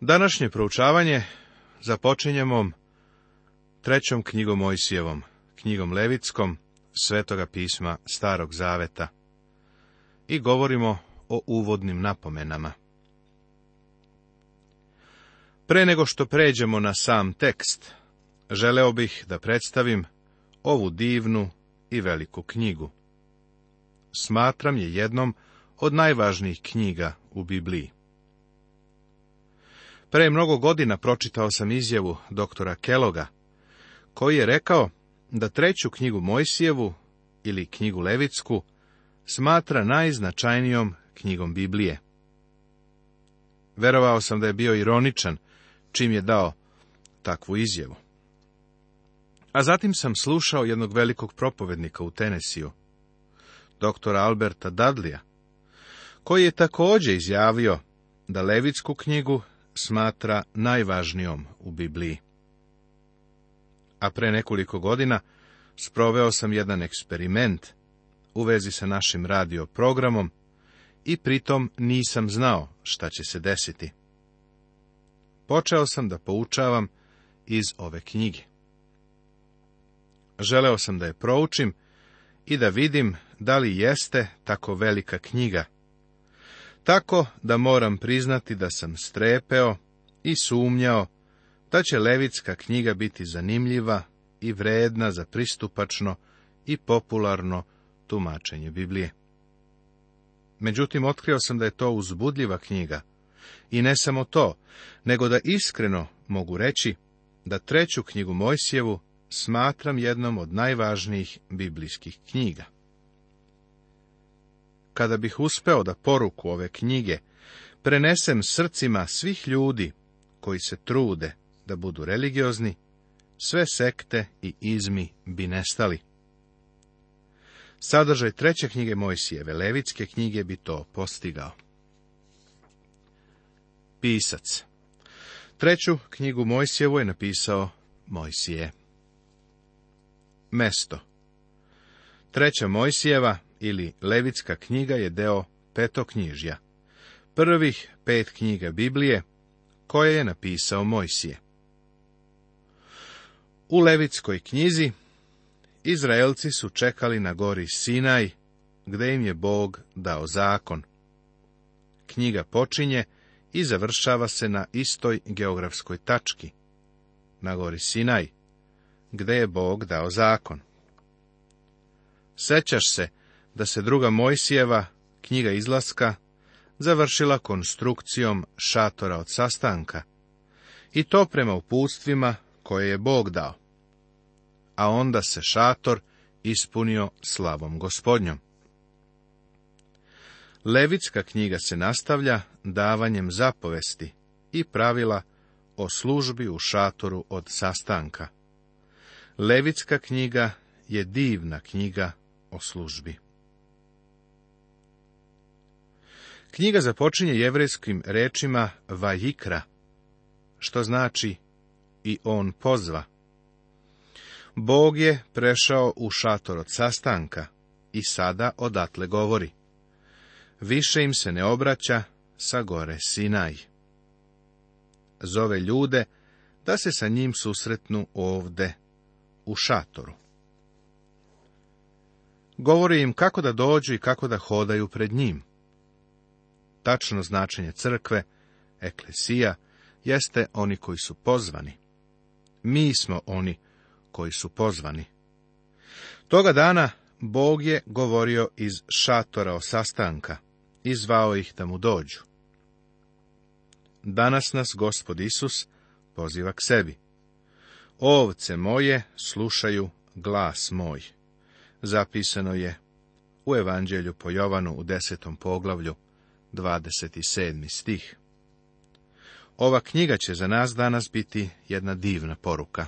Današnje proučavanje započinjemo trećom knjigom Mojsijevom, knjigom Levitskom, Svetoga pisma Starog Zaveta i govorimo o uvodnim napomenama. Pre nego što pređemo na sam tekst, želeo bih da predstavim ovu divnu i veliku knjigu. Smatram je jednom od najvažnijih knjiga u Bibliji. Pre mnogo godina pročitao sam izjavu doktora Keloga, koji je rekao da treću knjigu Mojsijevu ili knjigu Levitsku smatra najznačajnijom knjigom Biblije. Verovao sam da je bio ironičan čim je dao takvu izjavu. A zatim sam slušao jednog velikog propovednika u Tenesiju, doktora Alberta Dadlija, koji je također izjavio da Levitsku knjigu smatra najvažnijom u Bibliji. A pre nekoliko godina sproveo sam jedan eksperiment u vezi sa našim radioprogramom i pritom nisam znao šta će se desiti. Počeo sam da poučavam iz ove knjige. Želeo sam da je proučim i da vidim da li jeste tako velika knjiga tako da moram priznati da sam strepeo i sumnjao da će Levitska knjiga biti zanimljiva i vredna za pristupačno i popularno tumačenje Biblije. Međutim, otkrio sam da je to uzbudljiva knjiga. I ne samo to, nego da iskreno mogu reći da treću knjigu Mojsijevu smatram jednom od najvažnijih biblijskih knjiga kada bih uspeo da poruku ove knjige prenesem srcima svih ljudi koji se trude da budu religiozni, sve sekte i izmi bi nestali. Sadržaj treće knjige Mojsijeve, Levitske knjige, bi to postigao. Pisac Treću knjigu Mojsijevu je napisao Mojsije. Mesto Treća Mojsijeva, ili Levitska knjiga je deo petoknjižja. Prvih pet knjiga Biblije, koje je napisao Mojsije. U Levitskoj knjizi Izraelci su čekali na gori Sinaj, gde im je Bog dao zakon. Knjiga počinje i završava se na istoj geografskoj tački, na gori Sinaj, gde je Bog dao zakon. Sećaš se da se druga Mojsijeva, knjiga izlaska, završila konstrukcijom šatora od sastanka, i to prema uputstvima koje je Bog dao. A onda se šator ispunio slavom gospodnjom. Levitska knjiga se nastavlja davanjem zapovesti i pravila o službi u šatoru od sastanka. Levitska knjiga je divna knjiga o službi. Knjiga započinje jevrejskim rečima vajikra, što znači i on pozva. Bog je prešao u šator od sastanka i sada odatle govori. Više im se ne obraća sa gore Sinaj. Zove ljude da se sa njim susretnu ovde u šatoru. Govori im kako da dođu i kako da hodaju pred njim. Tačno značenje crkve, eklesija, jeste oni koji su pozvani. Mi smo oni koji su pozvani. Toga dana Bog je govorio iz šatora o sastanka i zvao ih da mu dođu. Danas nas gospod Isus poziva k sebi. Ovce moje slušaju glas moj. Zapisano je u Evanđelju po Jovanu u desetom poglavlju, 27. stih. Ova knjiga će za nas danas biti jedna divna poruka.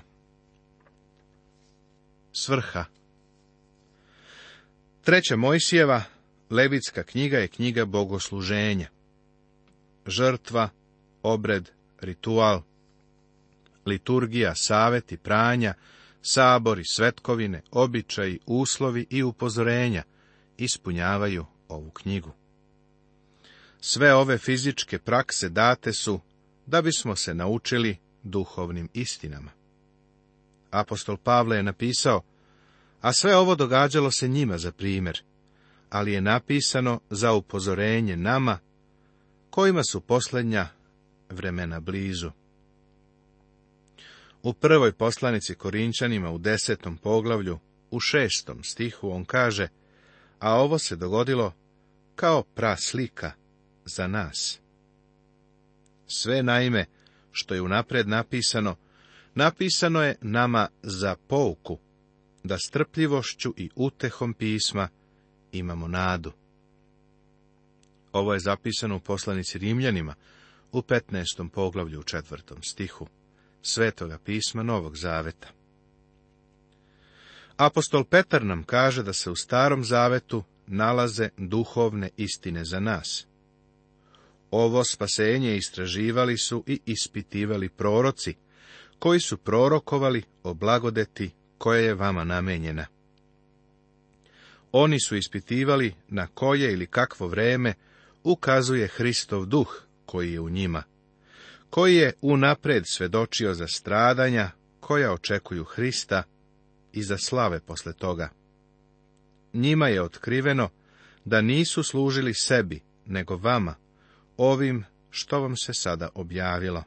Svrha Treća Mojsijeva, Levitska knjiga je knjiga bogosluženja. Žrtva, obred, ritual, liturgija, saveti, pranja, sabori, svetkovine, običaji, uslovi i upozorenja ispunjavaju ovu knjigu. Sve ove fizičke prakse date su da bismo se naučili duhovnim istinama. Apostol Pavle je napisao, a sve ovo događalo se njima za primjer, ali je napisano za upozorenje nama, kojima su posljednja vremena blizu. U prvoj poslanici Korinčanima u desetom poglavlju, u šestom stihu on kaže, a ovo se dogodilo kao praslika, za nas. Sve naime što je unapred napisano, napisano je nama za pouku, da strpljivošću i utehom pisma imamo nadu. Ovo je zapisano u poslanici Rimljanima u 15. poglavlju u četvrtom stihu Svetoga pisma Novog Zaveta. Apostol Petar nam kaže da se u Starom Zavetu nalaze duhovne istine za nas – ovo spasenje istraživali su i ispitivali proroci, koji su prorokovali o blagodeti koja je vama namenjena. Oni su ispitivali na koje ili kakvo vreme ukazuje Hristov duh koji je u njima, koji je unapred svedočio za stradanja koja očekuju Hrista i za slave posle toga. Njima je otkriveno da nisu služili sebi, nego vama, ovim što vam se sada objavilo.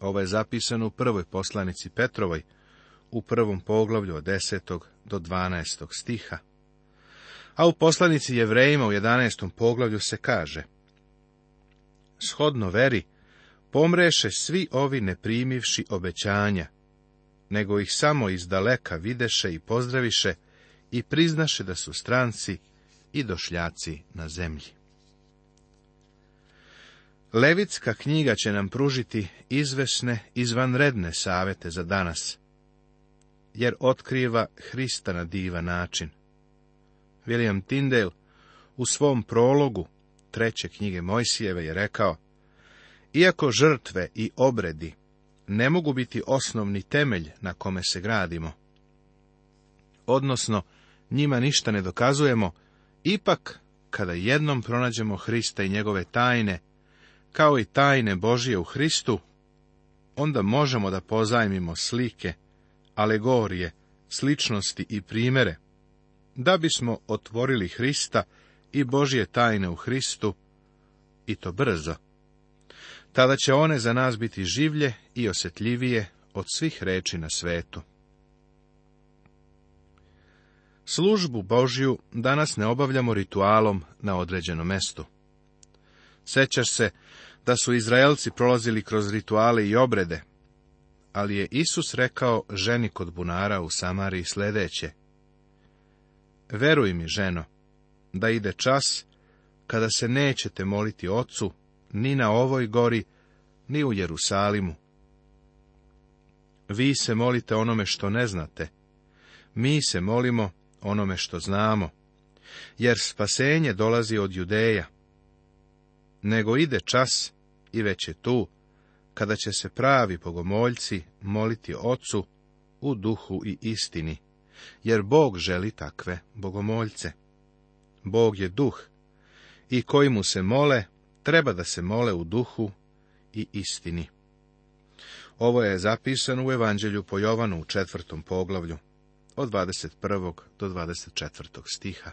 Ovo je zapisano u prvoj poslanici Petrovoj, u prvom poglavlju od 10. do 12. stiha. A u poslanici Jevrejima u 11. poglavlju se kaže Shodno veri, pomreše svi ovi neprimivši obećanja, nego ih samo iz daleka videše i pozdraviše i priznaše da su stranci i došljaci na zemlji. Levitska knjiga će nam pružiti izvesne, izvanredne savete za danas, jer otkriva Hrista na divan način. William Tyndale u svom prologu treće knjige Mojsijeve je rekao, iako žrtve i obredi ne mogu biti osnovni temelj na kome se gradimo, odnosno njima ništa ne dokazujemo, ipak kada jednom pronađemo Hrista i njegove tajne, kao i tajne Božije u Hristu, onda možemo da pozajmimo slike, alegorije, sličnosti i primere, da bismo otvorili Hrista i Božije tajne u Hristu, i to brzo. Tada će one za nas biti življe i osjetljivije od svih reči na svetu. Službu Božju danas ne obavljamo ritualom na određenom mestu. Sećaš se da su Izraelci prolazili kroz rituale i obrede, ali je Isus rekao ženi kod bunara u Samariji sledeće. Veruj mi, ženo, da ide čas kada se nećete moliti ocu ni na ovoj gori, ni u Jerusalimu. Vi se molite onome što ne znate, mi se molimo onome što znamo, jer spasenje dolazi od judeja nego ide čas i već je tu, kada će se pravi bogomoljci moliti ocu u duhu i istini, jer Bog želi takve bogomoljce. Bog je duh i koji mu se mole, treba da se mole u duhu i istini. Ovo je zapisano u Evanđelju po Jovanu u četvrtom poglavlju, od 21. do 24. stiha.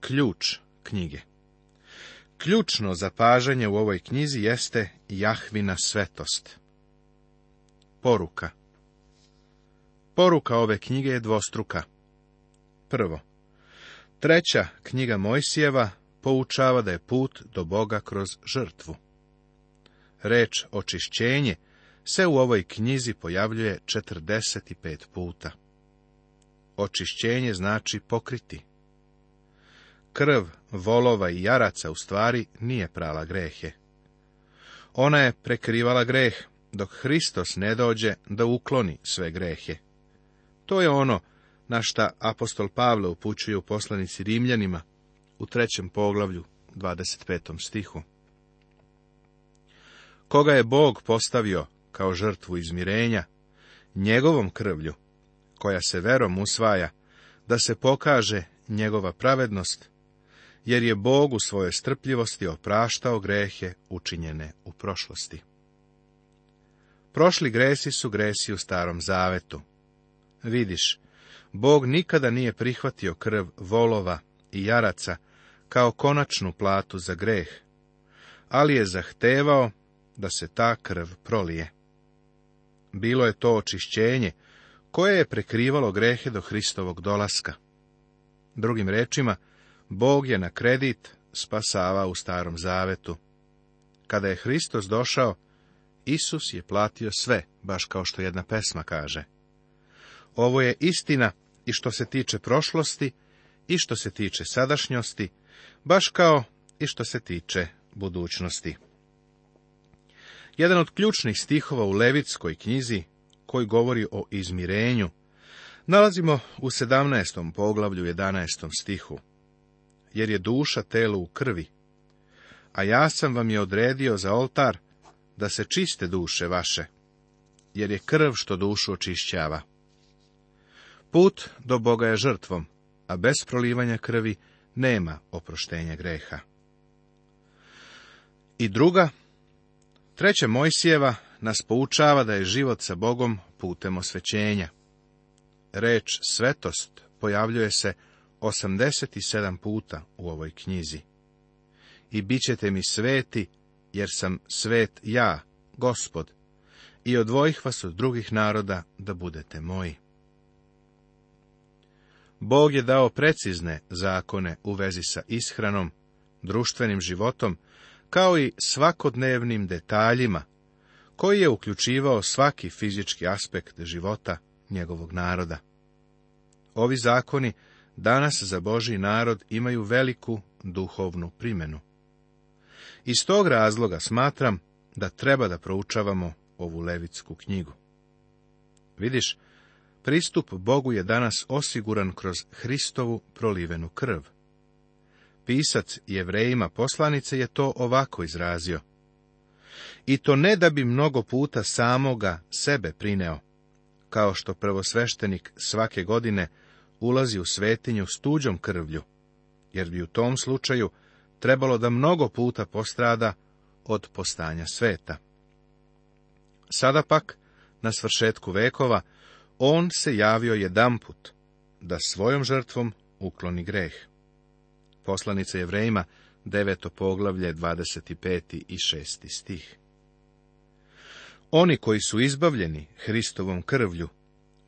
Ključ knjige Ključno zapažanje u ovoj knjizi jeste Jahvina svetost. Poruka Poruka ove knjige je dvostruka. Prvo, treća knjiga Mojsijeva poučava da je put do Boga kroz žrtvu. Reč očišćenje se u ovoj knjizi pojavljuje 45 puta. Očišćenje znači pokriti, krv volova i jaraca u stvari nije prala grehe. Ona je prekrivala greh, dok Hristos ne dođe da ukloni sve grehe. To je ono na šta apostol Pavle upućuje u poslanici Rimljanima u trećem poglavlju, 25. stihu. Koga je Bog postavio kao žrtvu izmirenja, njegovom krvlju, koja se verom usvaja, da se pokaže njegova pravednost, jer je Bog u svojoj strpljivosti opraštao grehe učinjene u prošlosti. Prošli gresi su gresi u starom zavetu. Vidiš, Bog nikada nije prihvatio krv volova i jaraca kao konačnu platu za greh, ali je zahtevao da se ta krv prolije. Bilo je to očišćenje koje je prekrivalo grehe do Hristovog dolaska. Drugim rečima, Bog je na kredit spasava u starom zavetu. Kada je Hristos došao, Isus je platio sve, baš kao što jedna pesma kaže. Ovo je istina i što se tiče prošlosti, i što se tiče sadašnjosti, baš kao i što se tiče budućnosti. Jedan od ključnih stihova u Levitskoj knjizi, koji govori o izmirenju, nalazimo u 17. poglavlju 11. stihu jer je duša telu u krvi. A ja sam vam je odredio za oltar, da se čiste duše vaše, jer je krv što dušu očišćava. Put do Boga je žrtvom, a bez prolivanja krvi nema oproštenja greha. I druga, treća Mojsijeva nas poučava da je život sa Bogom putem osvećenja. Reč svetost pojavljuje se 87 puta u ovoj knjizi. I bit ćete mi sveti, jer sam svet ja, gospod, i odvojih vas od drugih naroda da budete moji. Bog je dao precizne zakone u vezi sa ishranom, društvenim životom, kao i svakodnevnim detaljima, koji je uključivao svaki fizički aspekt života njegovog naroda. Ovi zakoni danas za Boži narod imaju veliku duhovnu primjenu. Iz tog razloga smatram da treba da proučavamo ovu levitsku knjigu. Vidiš, pristup Bogu je danas osiguran kroz Hristovu prolivenu krv. Pisac jevrejima poslanice je to ovako izrazio. I to ne da bi mnogo puta samoga sebe prineo, kao što prvosveštenik svake godine ulazi u svetinju s tuđom krvlju, jer bi u tom slučaju trebalo da mnogo puta postrada od postanja sveta. Sada pak, na svršetku vekova, on se javio jedanput, da svojom žrtvom ukloni greh. Poslanica Jevrejima, deveto poglavlje, 25. i 6. stih. Oni koji su izbavljeni Hristovom krvlju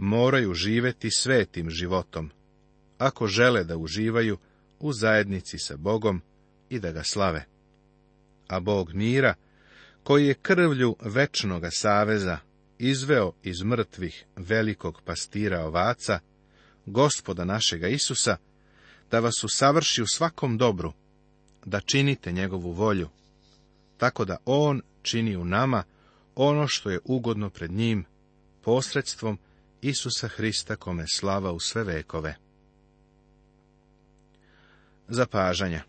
moraju živjeti svetim životom, ako žele da uživaju u zajednici sa Bogom i da ga slave. A Bog mira, koji je krvlju večnoga saveza izveo iz mrtvih velikog pastira ovaca, gospoda našega Isusa, da vas usavrši u svakom dobru, da činite njegovu volju, tako da On čini u nama ono što je ugodno pred njim, posredstvom Isusa Hrista kome slava u sve vekove. Zapažanja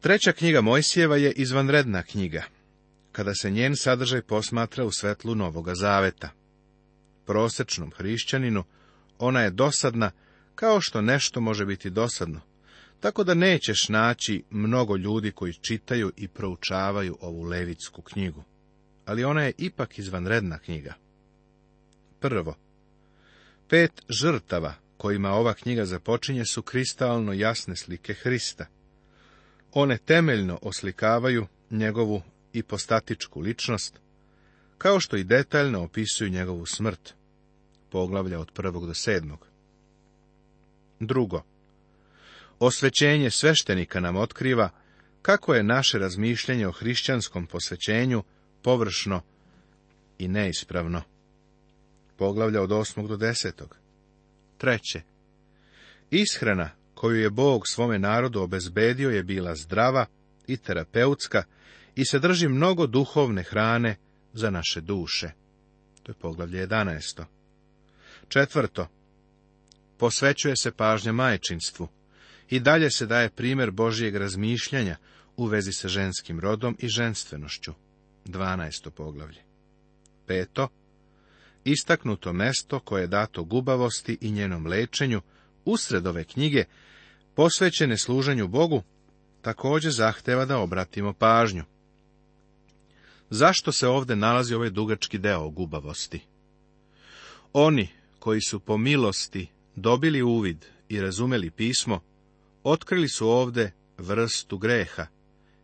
Treća knjiga Mojsijeva je izvanredna knjiga, kada se njen sadržaj posmatra u svetlu Novoga Zaveta. Prosečnom hrišćaninu ona je dosadna, kao što nešto može biti dosadno, tako da nećeš naći mnogo ljudi koji čitaju i proučavaju ovu levitsku knjigu. Ali ona je ipak izvanredna knjiga prvo. Pet žrtava kojima ova knjiga započinje su kristalno jasne slike Hrista. One temeljno oslikavaju njegovu ipostatičku ličnost, kao što i detaljno opisuju njegovu smrt. Poglavlja od prvog do sedmog. Drugo. Osvećenje sveštenika nam otkriva kako je naše razmišljanje o hrišćanskom posvećenju površno i neispravno poglavlja od 8. do 10. Treće. Ishrana koju je Bog svome narodu obezbedio je bila zdrava i terapeutska i sadrži mnogo duhovne hrane za naše duše. To je poglavlje 11. Četvrto. Posvećuje se pažnja majčinstvu. I dalje se daje primjer Božijeg razmišljanja u vezi sa ženskim rodom i ženstvenošću. 12. poglavlje. Peto istaknuto mesto koje je dato gubavosti i njenom lečenju usred ove knjige, posvećene služenju Bogu, također zahteva da obratimo pažnju. Zašto se ovde nalazi ovaj dugački deo o gubavosti? Oni koji su po milosti dobili uvid i razumeli pismo, otkrili su ovde vrstu greha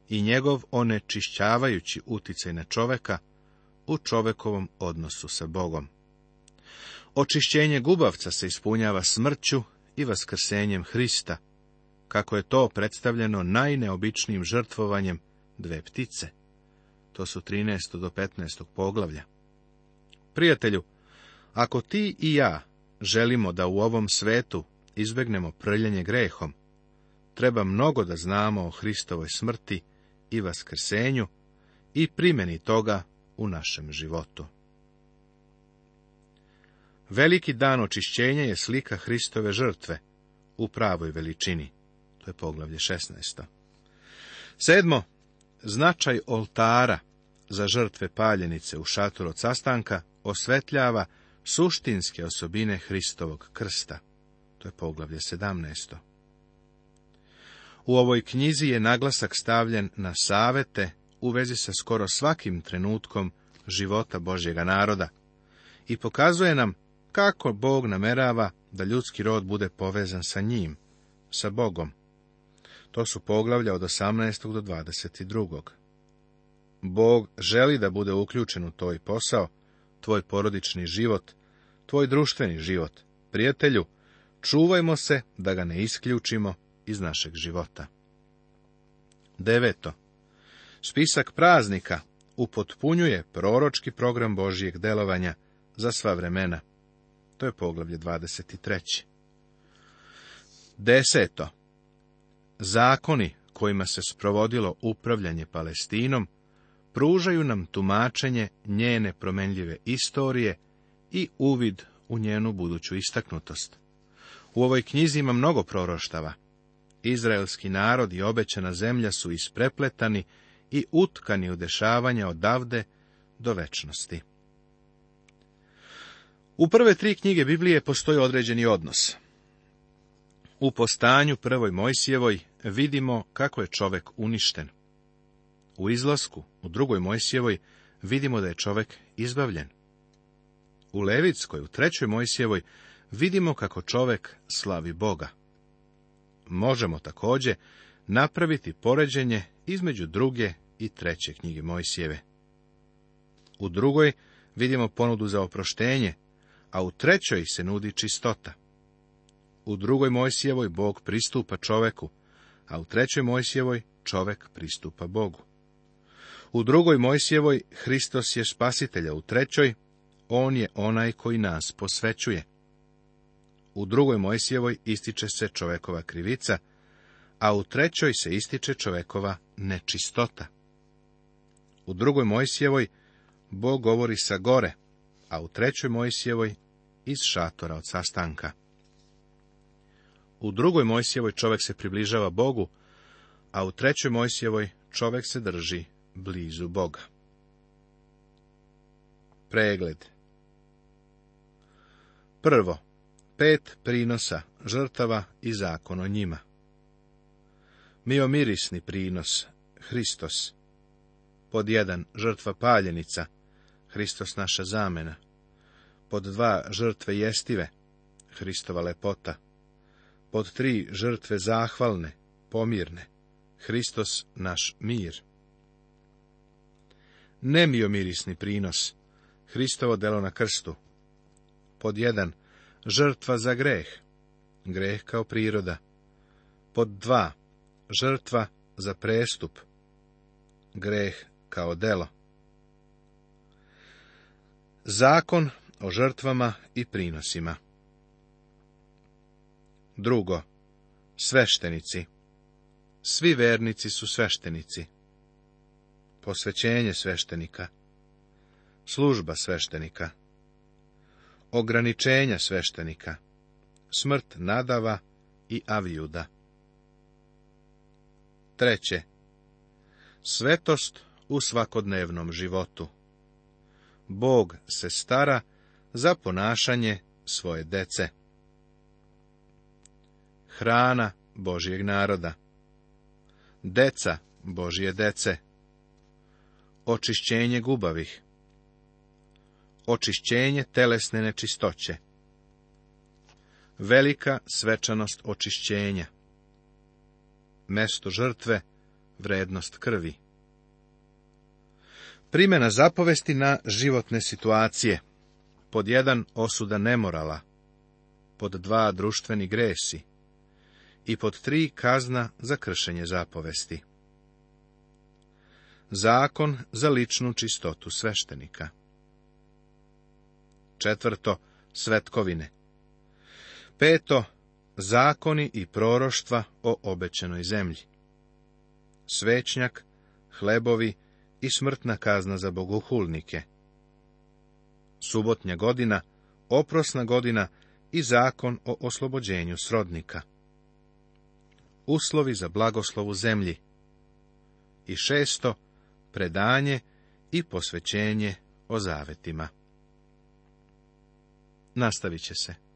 i njegov onečišćavajući uticaj na čoveka, u čovekovom odnosu sa Bogom. Očišćenje gubavca se ispunjava smrću i vaskrsenjem Hrista, kako je to predstavljeno najneobičnijim žrtvovanjem dve ptice. To su 13. do 15. poglavlja. Prijatelju, ako ti i ja želimo da u ovom svetu izbegnemo prljenje grehom, treba mnogo da znamo o Hristovoj smrti i vaskrsenju i primjeni toga u našem životu. Veliki dan očišćenja je slika Hristove žrtve u pravoj veličini. To je poglavlje 16. Sedmo, značaj oltara za žrtve paljenice u šatoru od sastanka osvetljava suštinske osobine Hristovog krsta. To je poglavlje 17. U ovoj knjizi je naglasak stavljen na savete u vezi sa skoro svakim trenutkom života Božjega naroda i pokazuje nam kako Bog namerava da ljudski rod bude povezan sa njim, sa Bogom. To su poglavlja od 18. do 22. Bog želi da bude uključen u tvoj posao, tvoj porodični život, tvoj društveni život. Prijatelju, čuvajmo se da ga ne isključimo iz našeg života. Deveto. Spisak praznika upotpunjuje proročki program Božijeg delovanja za sva vremena. To je poglavlje 23. Deseto. Zakoni kojima se sprovodilo upravljanje Palestinom pružaju nam tumačenje njene promenljive istorije i uvid u njenu buduću istaknutost. U ovoj knjizi ima mnogo proroštava. Izraelski narod i obećana zemlja su isprepletani i utkani u dešavanja odavde do večnosti. U prve tri knjige Biblije postoji određeni odnos. U postanju prvoj Mojsijevoj vidimo kako je čovek uništen. U izlasku u drugoj Mojsijevoj vidimo da je čovek izbavljen. U Levitskoj, u trećoj Mojsijevoj, vidimo kako čovek slavi Boga. Možemo također napraviti poređenje između druge i treće knjige Mojsijeve. U drugoj vidimo ponudu za oproštenje, a u trećoj se nudi čistota. U drugoj Mojsijevoj Bog pristupa čoveku, a u trećoj Mojsijevoj čovek pristupa Bogu. U drugoj Mojsijevoj Hristos je spasitelja, u trećoj on je onaj koji nas posvećuje. U drugoj Mojsijevoj ističe se čovekova krivica, a u trećoj se ističe čovekova nečistota. U drugoj Mojsijevoj Bog govori sa gore, a u trećoj Mojsijevoj iz šatora od sastanka. U drugoj Mojsijevoj čovek se približava Bogu, a u trećoj Mojsijevoj čovek se drži blizu Boga. Pregled Prvo, pet prinosa, žrtava i zakon o njima. Miomirisni prinos, Hristos. Pod jedan, žrtva paljenica, Hristos naša zamena. Pod dva, žrtve jestive, Hristova lepota. Pod tri, žrtve zahvalne, pomirne, Hristos naš mir. Nemiomirisni prinos, Hristovo delo na krstu. Pod jedan, žrtva za greh, greh kao priroda. Pod dva, žrtva za prestup, greh kao delo. Zakon o žrtvama i prinosima. Drugo, sveštenici. Svi vernici su sveštenici. Posvećenje sveštenika. Služba sveštenika. Ograničenja sveštenika. Smrt nadava i avijuda. Treće. Svetost u svakodnevnom životu. Bog se stara za ponašanje svoje dece. Hrana Božijeg naroda. Deca Božije dece. Očišćenje gubavih. Očišćenje telesne nečistoće. Velika svečanost očišćenja mesto žrtve, vrednost krvi. Primena zapovesti na životne situacije. Pod jedan osuda nemorala. Pod dva društveni gresi. I pod tri kazna za kršenje zapovesti. Zakon za ličnu čistotu sveštenika. Četvrto, svetkovine. Peto, Zakoni i proroštva o obećenoj zemlji. Svećnjak, hlebovi i smrtna kazna za bogohulnike. Subotnja godina, oprosna godina i zakon o oslobođenju srodnika. Uslovi za blagoslovu zemlji. I šesto, predanje i posvećenje o zavetima. Nastavit će se.